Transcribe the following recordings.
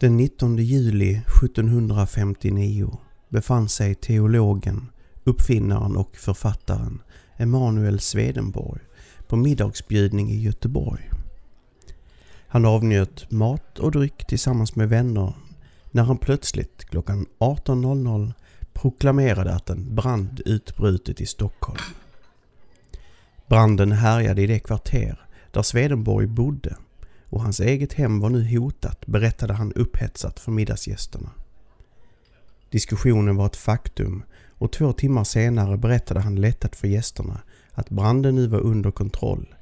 Den 19 juli 1759 befann sig teologen, uppfinnaren och författaren Emanuel Swedenborg på middagsbjudning i Göteborg. Han avnjöt mat och dryck tillsammans med vänner när han plötsligt klockan 18.00 proklamerade att en brand utbrutit i Stockholm. Branden härjade i det kvarter där Swedenborg bodde och hans eget hem var nu hotat berättade han upphetsat för middagsgästerna. Diskussionen var ett faktum och två timmar senare berättade han lättat för gästerna att branden nu var under kontroll,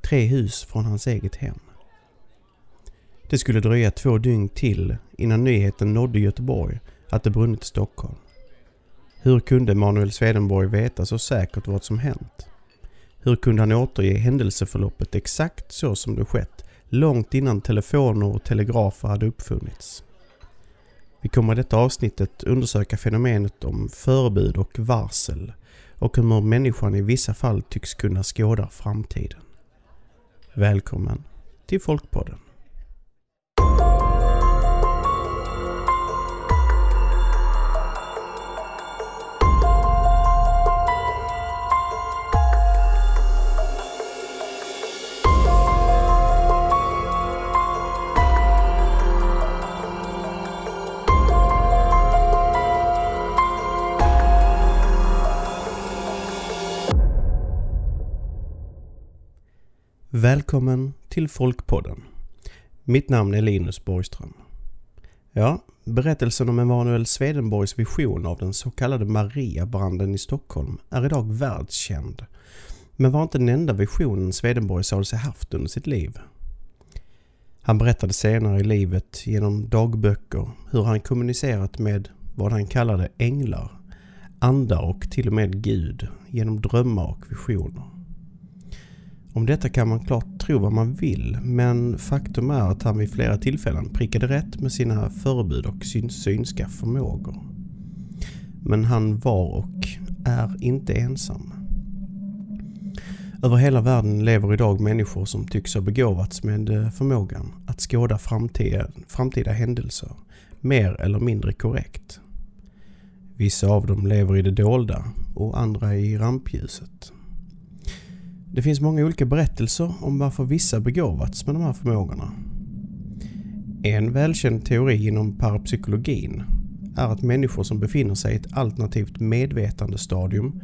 tre hus från hans eget hem. Det skulle dröja två dygn till innan nyheten nådde Göteborg att det brunnit i Stockholm. Hur kunde Manuel Swedenborg veta så säkert vad som hänt? Hur kunde han återge händelseförloppet exakt så som det skett långt innan telefoner och telegrafer hade uppfunnits? Vi kommer i detta avsnittet undersöka fenomenet om förebud och varsel och hur människan i vissa fall tycks kunna skåda framtiden. Välkommen till Folkpodden. Välkommen till Folkpodden. Mitt namn är Linus Borgström. Ja, berättelsen om Emanuel Swedenborgs vision av den så kallade Mariabranden i Stockholm är idag världskänd. Men var inte den enda visionen Swedenborg sade sig haft under sitt liv. Han berättade senare i livet genom dagböcker hur han kommunicerat med vad han kallade änglar, andar och till och med Gud genom drömmar och visioner. Om detta kan man klart tro vad man vill, men faktum är att han vid flera tillfällen prickade rätt med sina förebud och syn synska förmågor. Men han var och är inte ensam. Över hela världen lever idag människor som tycks ha begåvats med eh, förmågan att skåda framtida, framtida händelser mer eller mindre korrekt. Vissa av dem lever i det dolda och andra i rampljuset. Det finns många olika berättelser om varför vissa begåvats med de här förmågorna. En välkänd teori inom parapsykologin är att människor som befinner sig i ett alternativt medvetandestadium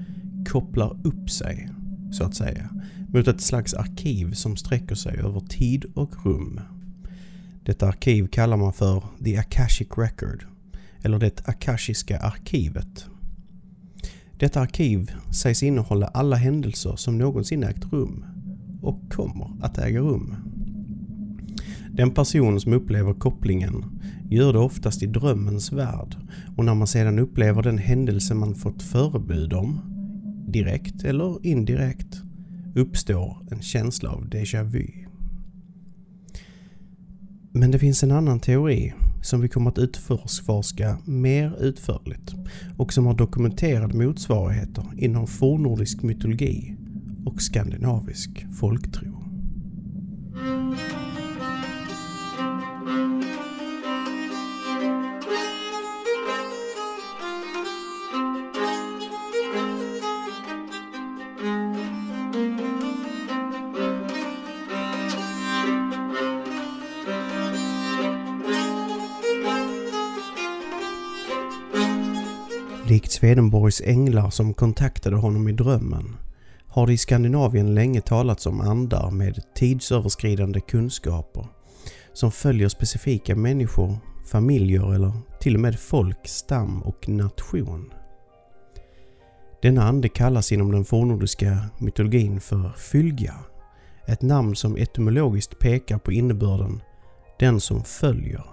kopplar upp sig, så att säga, mot ett slags arkiv som sträcker sig över tid och rum. Detta arkiv kallar man för The Akashic Record, eller det akashiska arkivet. Detta arkiv sägs innehålla alla händelser som någonsin ägt rum och kommer att äga rum. Den person som upplever kopplingen gör det oftast i drömmens värld och när man sedan upplever den händelse man fått förebud om, direkt eller indirekt, uppstår en känsla av déjà vu. Men det finns en annan teori som vi kommer att utforska mer utförligt och som har dokumenterade motsvarigheter inom fornnordisk mytologi och skandinavisk folktro. Likt Swedenborgs änglar som kontaktade honom i drömmen har det i Skandinavien länge talats om andar med tidsöverskridande kunskaper som följer specifika människor, familjer eller till och med folk, stam och nation. Denna ande kallas inom den fornnordiska mytologin för Fylgja, ett namn som etymologiskt pekar på innebörden den som följer.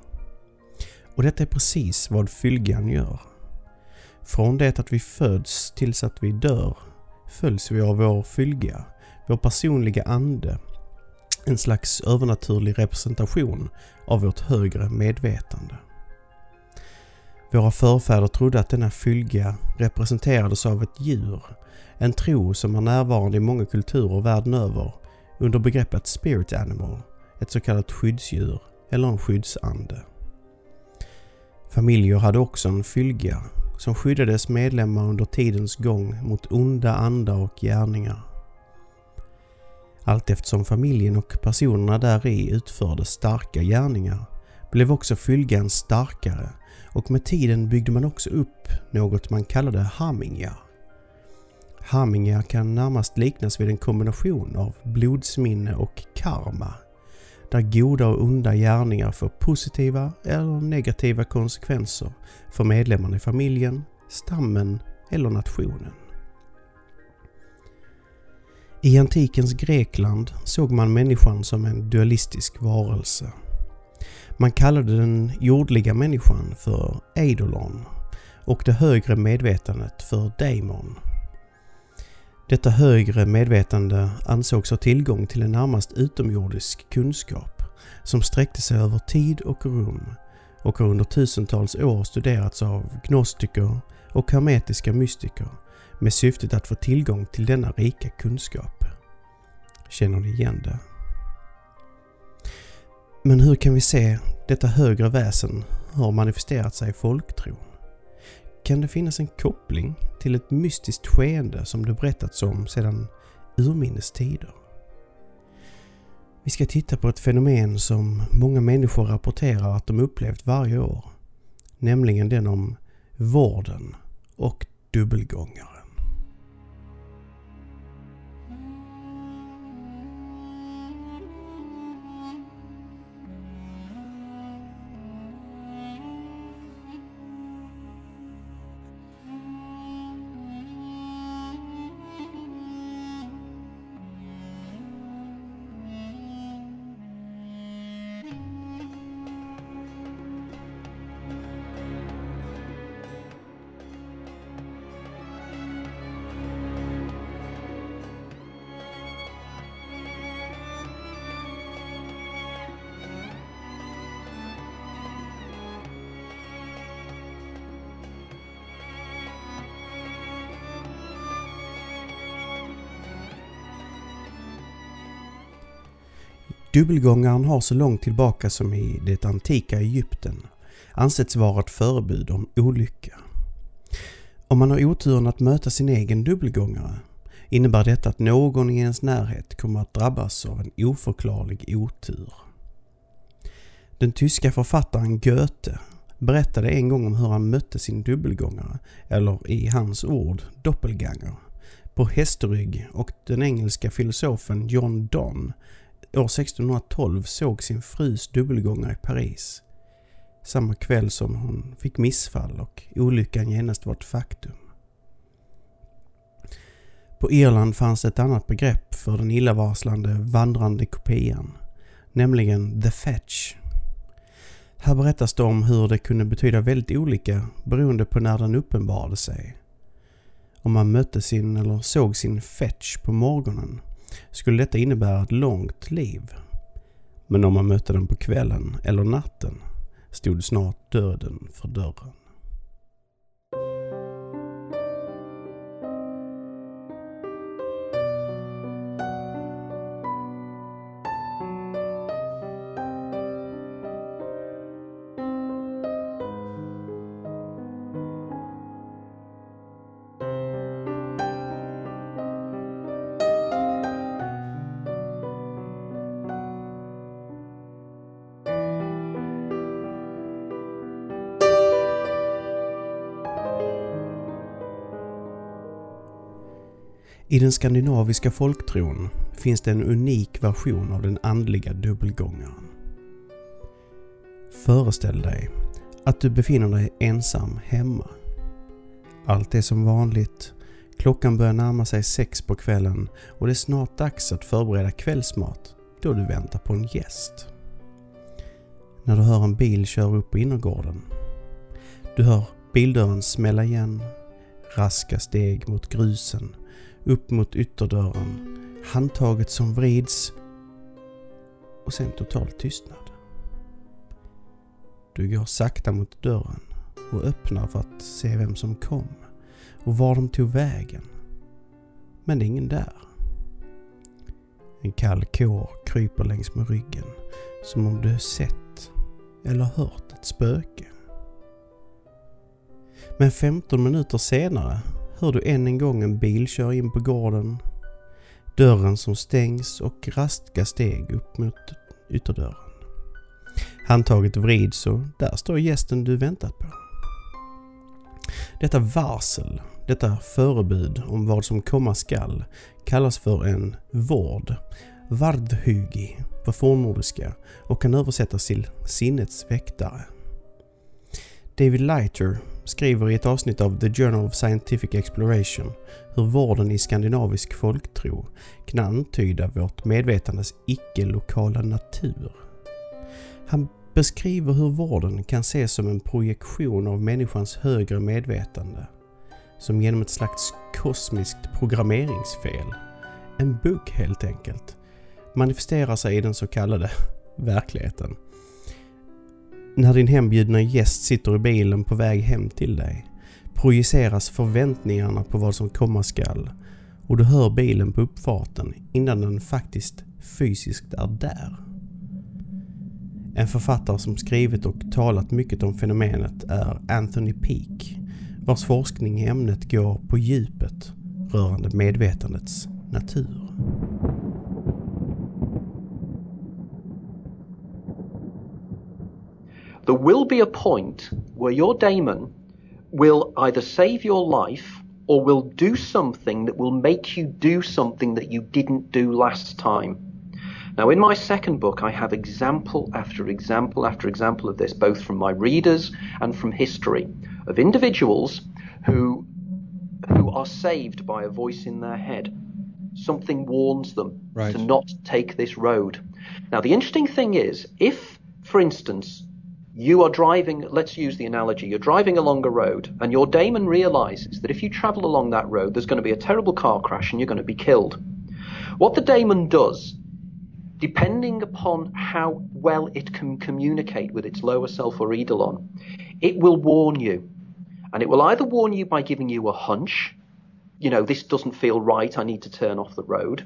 Och detta är precis vad Fylgjan gör. Från det att vi föds tills att vi dör följs vi av vår fylga, vår personliga ande, en slags övernaturlig representation av vårt högre medvetande. Våra förfäder trodde att denna fylga representerades av ett djur, en tro som är närvarande i många kulturer världen över under begreppet spirit animal, ett så kallat skyddsdjur eller en skyddsande. Familjer hade också en fylga som skyddade dess medlemmar under tidens gång mot onda andar och gärningar. Allt eftersom familjen och personerna där i utförde starka gärningar blev också fylgan starkare och med tiden byggde man också upp något man kallade hamingar. Hamingar kan närmast liknas vid en kombination av blodsminne och karma där goda och onda gärningar får positiva eller negativa konsekvenser för medlemmarna i familjen, stammen eller nationen. I antikens Grekland såg man människan som en dualistisk varelse. Man kallade den jordliga människan för eidolon och det högre medvetandet för daemon. Detta högre medvetande ansågs ha tillgång till en närmast utomjordisk kunskap som sträckte sig över tid och rum och har under tusentals år studerats av gnostiker och hermetiska mystiker med syftet att få tillgång till denna rika kunskap. Känner ni igen det? Men hur kan vi se detta högre väsen har manifesterat sig i folktron? Kan det finnas en koppling till ett mystiskt skeende som det berättats om sedan urminnes tider? Vi ska titta på ett fenomen som många människor rapporterar att de upplevt varje år. Nämligen den om vården och dubbelgångare. Dubbelgångaren har så långt tillbaka som i det antika Egypten ansetts vara ett förebud om olycka. Om man har oturen att möta sin egen dubbelgångare innebär detta att någon i ens närhet kommer att drabbas av en oförklarlig otur. Den tyska författaren Goethe berättade en gång om hur han mötte sin dubbelgångare, eller i hans ord doppelganger, på hästrygg och den engelska filosofen John Donne år 1612 såg sin frus dubbelgångare i Paris. Samma kväll som hon fick missfall och olyckan genast var ett faktum. På Irland fanns ett annat begrepp för den illavarslande vandrande kopian, nämligen the fetch. Här berättas det om hur det kunde betyda väldigt olika beroende på när den uppenbarade sig. Om man mötte sin eller såg sin fetch på morgonen skulle detta innebära ett långt liv. Men om man mötte den på kvällen eller natten stod snart döden för dörren. I den skandinaviska folktron finns det en unik version av den andliga dubbelgångaren. Föreställ dig att du befinner dig ensam hemma. Allt är som vanligt. Klockan börjar närma sig sex på kvällen och det är snart dags att förbereda kvällsmat då du väntar på en gäst. När du hör en bil köra upp på innergården. Du hör bildörren smälla igen, raska steg mot grusen upp mot ytterdörren, handtaget som vrids och sen total tystnad. Du går sakta mot dörren och öppnar för att se vem som kom och var de tog vägen. Men det är ingen där. En kall kår kryper längs med ryggen som om du sett eller hört ett spöke. Men 15 minuter senare hör du än en gång en bil köra in på gården. Dörren som stängs och raska steg upp mot ytterdörren. Handtaget vrids och där står gästen du väntat på. Detta varsel, detta förebud om vad som komma skall kallas för en vård, vardhugi på fornnordiska och kan översättas till sinnets väktare. David Leiter skriver i ett avsnitt av The Journal of Scientific Exploration hur vården i skandinavisk folktro kan antyda vårt medvetandes icke-lokala natur. Han beskriver hur vården kan ses som en projektion av människans högre medvetande. Som genom ett slags kosmiskt programmeringsfel, en bugg helt enkelt, manifesterar sig i den så kallade verkligheten. När din hembjudna gäst sitter i bilen på väg hem till dig projiceras förväntningarna på vad som komma skall och du hör bilen på uppfarten innan den faktiskt fysiskt är där. En författare som skrivit och talat mycket om fenomenet är Anthony Peake vars forskning i ämnet går på djupet rörande medvetandets natur. There will be a point where your daemon will either save your life or will do something that will make you do something that you didn't do last time. Now, in my second book, I have example after example after example of this, both from my readers and from history, of individuals who, who are saved by a voice in their head. Something warns them Right. to not take this road. Now, the interesting thing is, if, for instance, you are driving, let's use the analogy, you're driving along a road and your daemon realizes that if you travel along that road, there's going to be a terrible car crash and you're going to be killed. What the daemon does depending upon how well it can communicate with its lower self or eidolon, it will warn you. And it will either warn you by giving you a hunch, you know, this doesn't feel right, I need to turn off the road.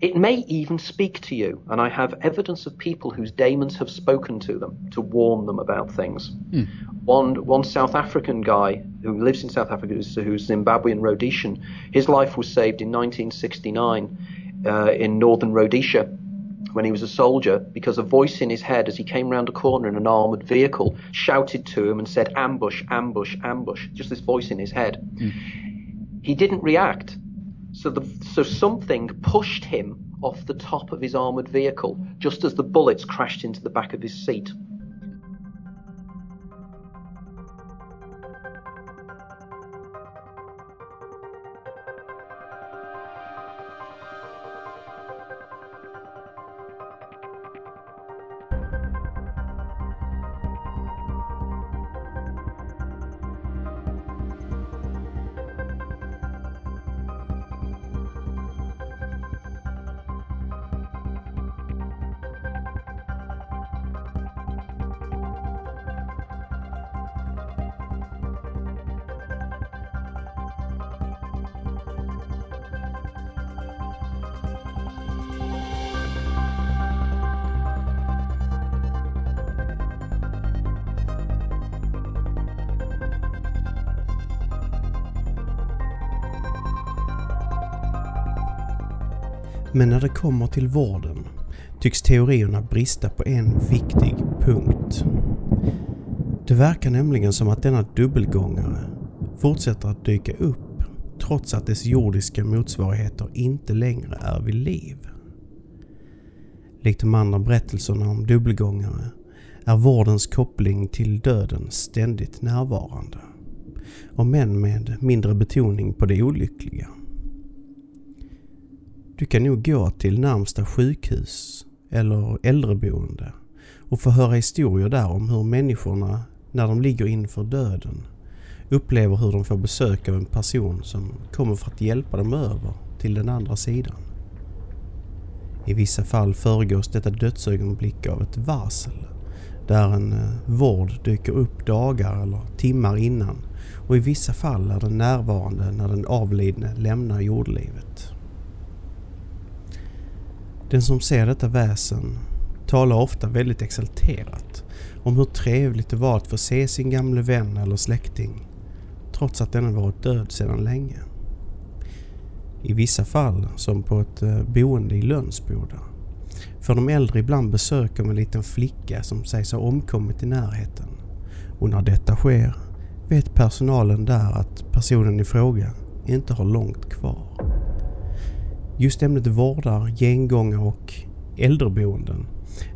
It may even speak to you, and I have evidence of people whose daemons have spoken to them to warn them about things. One one South African guy who lives in South Africa, who's, who's Zimbabwean Rhodesian, his life was saved in 1969 uh, in northern Rhodesia when he was a soldier because a voice in his head as he came round a corner in an armoured vehicle shouted to him and said, Ambush, ambush, ambush. Just this voice in his head. He didn't react. So, the, so something pushed him off the top of his armoured vehicle just as the bullets crashed into the back of his seat. Men när det kommer till vården tycks teorierna brista på en viktig punkt. Det verkar nämligen som att denna dubbelgångare fortsätter att dyka upp trots att dess jordiska motsvarigheter inte längre är vid liv. Likt de andra berättelserna om dubbelgångare är vårdens koppling till döden ständigt närvarande. Om än med mindre betoning på det olyckliga. Du kan nog gå till närmsta sjukhus eller äldreboende och få höra historier där om hur människorna, när de ligger inför döden, upplever hur de får besök av en person som kommer för att hjälpa dem över till den andra sidan. I vissa fall föregås detta dödsögonblick av ett varsel där en eh, vård dyker upp dagar eller timmar innan och i vissa fall är den närvarande när den avlidne lämnar jordlivet. Den som ser detta väsen talar ofta väldigt exalterat om hur trevligt det var att få se sin gamle vän eller släkting. trots att denna varit död sedan länge. I vissa fall, som på ett eh, boende i Lönsboda, får de äldre ibland besök av en liten flicka som sägs ha omkommit i närheten. Och när detta sker vet personalen där att personen i fråga inte har långt kvar. Just ämnet vårdar, gengångar och äldreboenden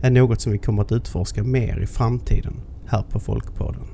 är något som vi kommer att utforska mer i framtiden här på Folkpodden.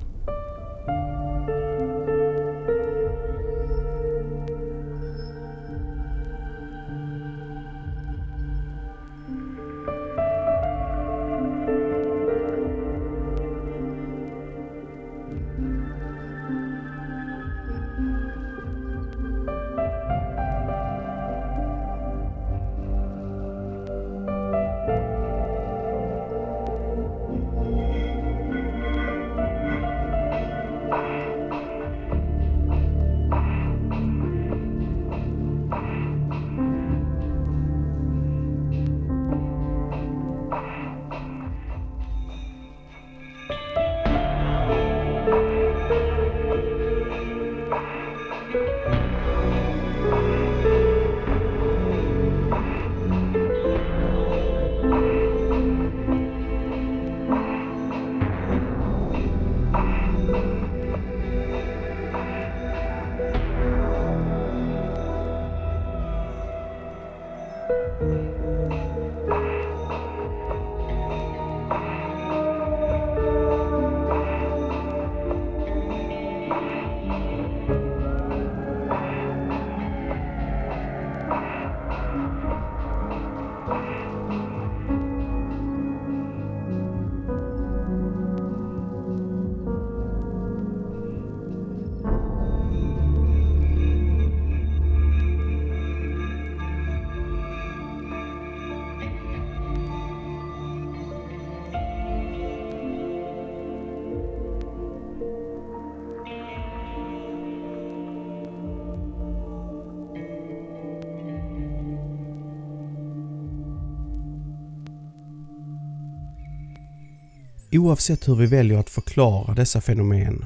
Oavsett hur vi väljer att förklara dessa fenomen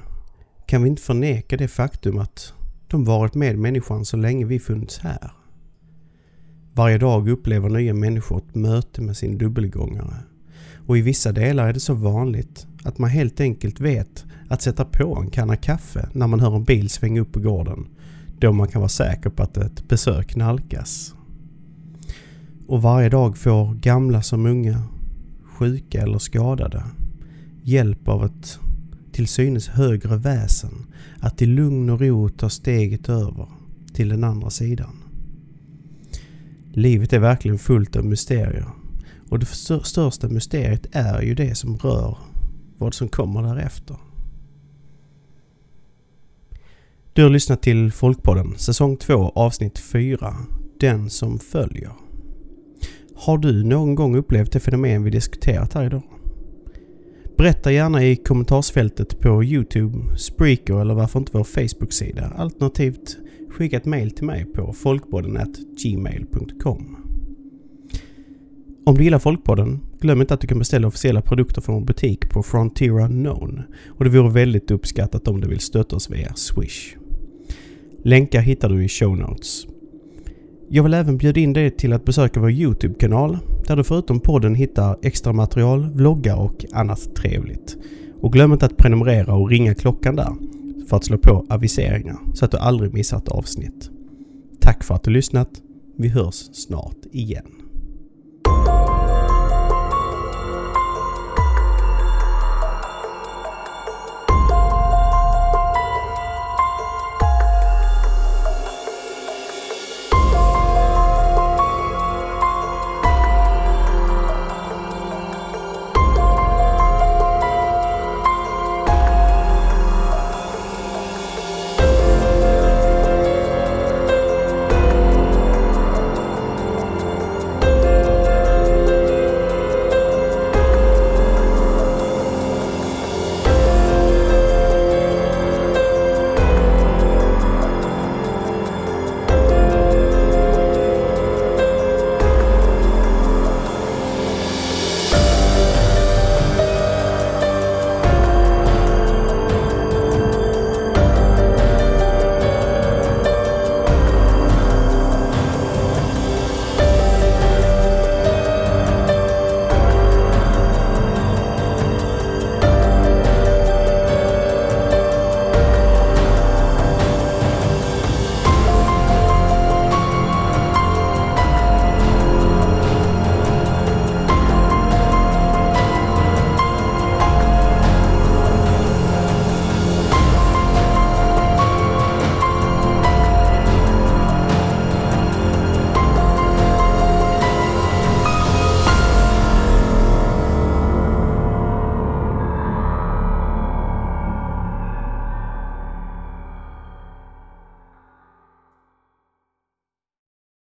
kan vi inte förneka det faktum att de varit med människan så länge vi funnits här. Varje dag upplever nya människor ett möte med sin dubbelgångare och i vissa delar är det så vanligt att man helt enkelt vet att sätta på en kanna kaffe när man hör en bil svänga upp på gården då man kan vara säker på att ett besök nalkas. Och varje dag får gamla som unga, sjuka eller skadade hjälp av ett till synes högre väsen att i lugn och ro ta steget över till den andra sidan. Livet är verkligen fullt av mysterier och det största mysteriet är ju det som rör vad som kommer därefter. Du har lyssnat till Folkpodden säsong 2 avsnitt 4 Den som följer. Har du någon gång upplevt det fenomen vi diskuterat här idag? Berätta gärna i kommentarsfältet på Youtube, Spreaker eller varför inte vår Facebook-sida. Alternativt skicka ett mail till mig på folkpodden.gmail.com. Om du gillar Folkpodden, glöm inte att du kan beställa officiella produkter från vår butik på Frontier Unknown och det vore väldigt uppskattat om du vill stötta oss via Swish. Länkar hittar du i show notes. Jag vill även bjuda in dig till att besöka vår Youtube-kanal där du förutom podden hittar extra material, vloggar och annat trevligt. Och glöm inte att prenumerera och ringa klockan där för att slå på aviseringar så att du aldrig missar ett avsnitt. Tack för att du lyssnat. Vi hörs snart igen.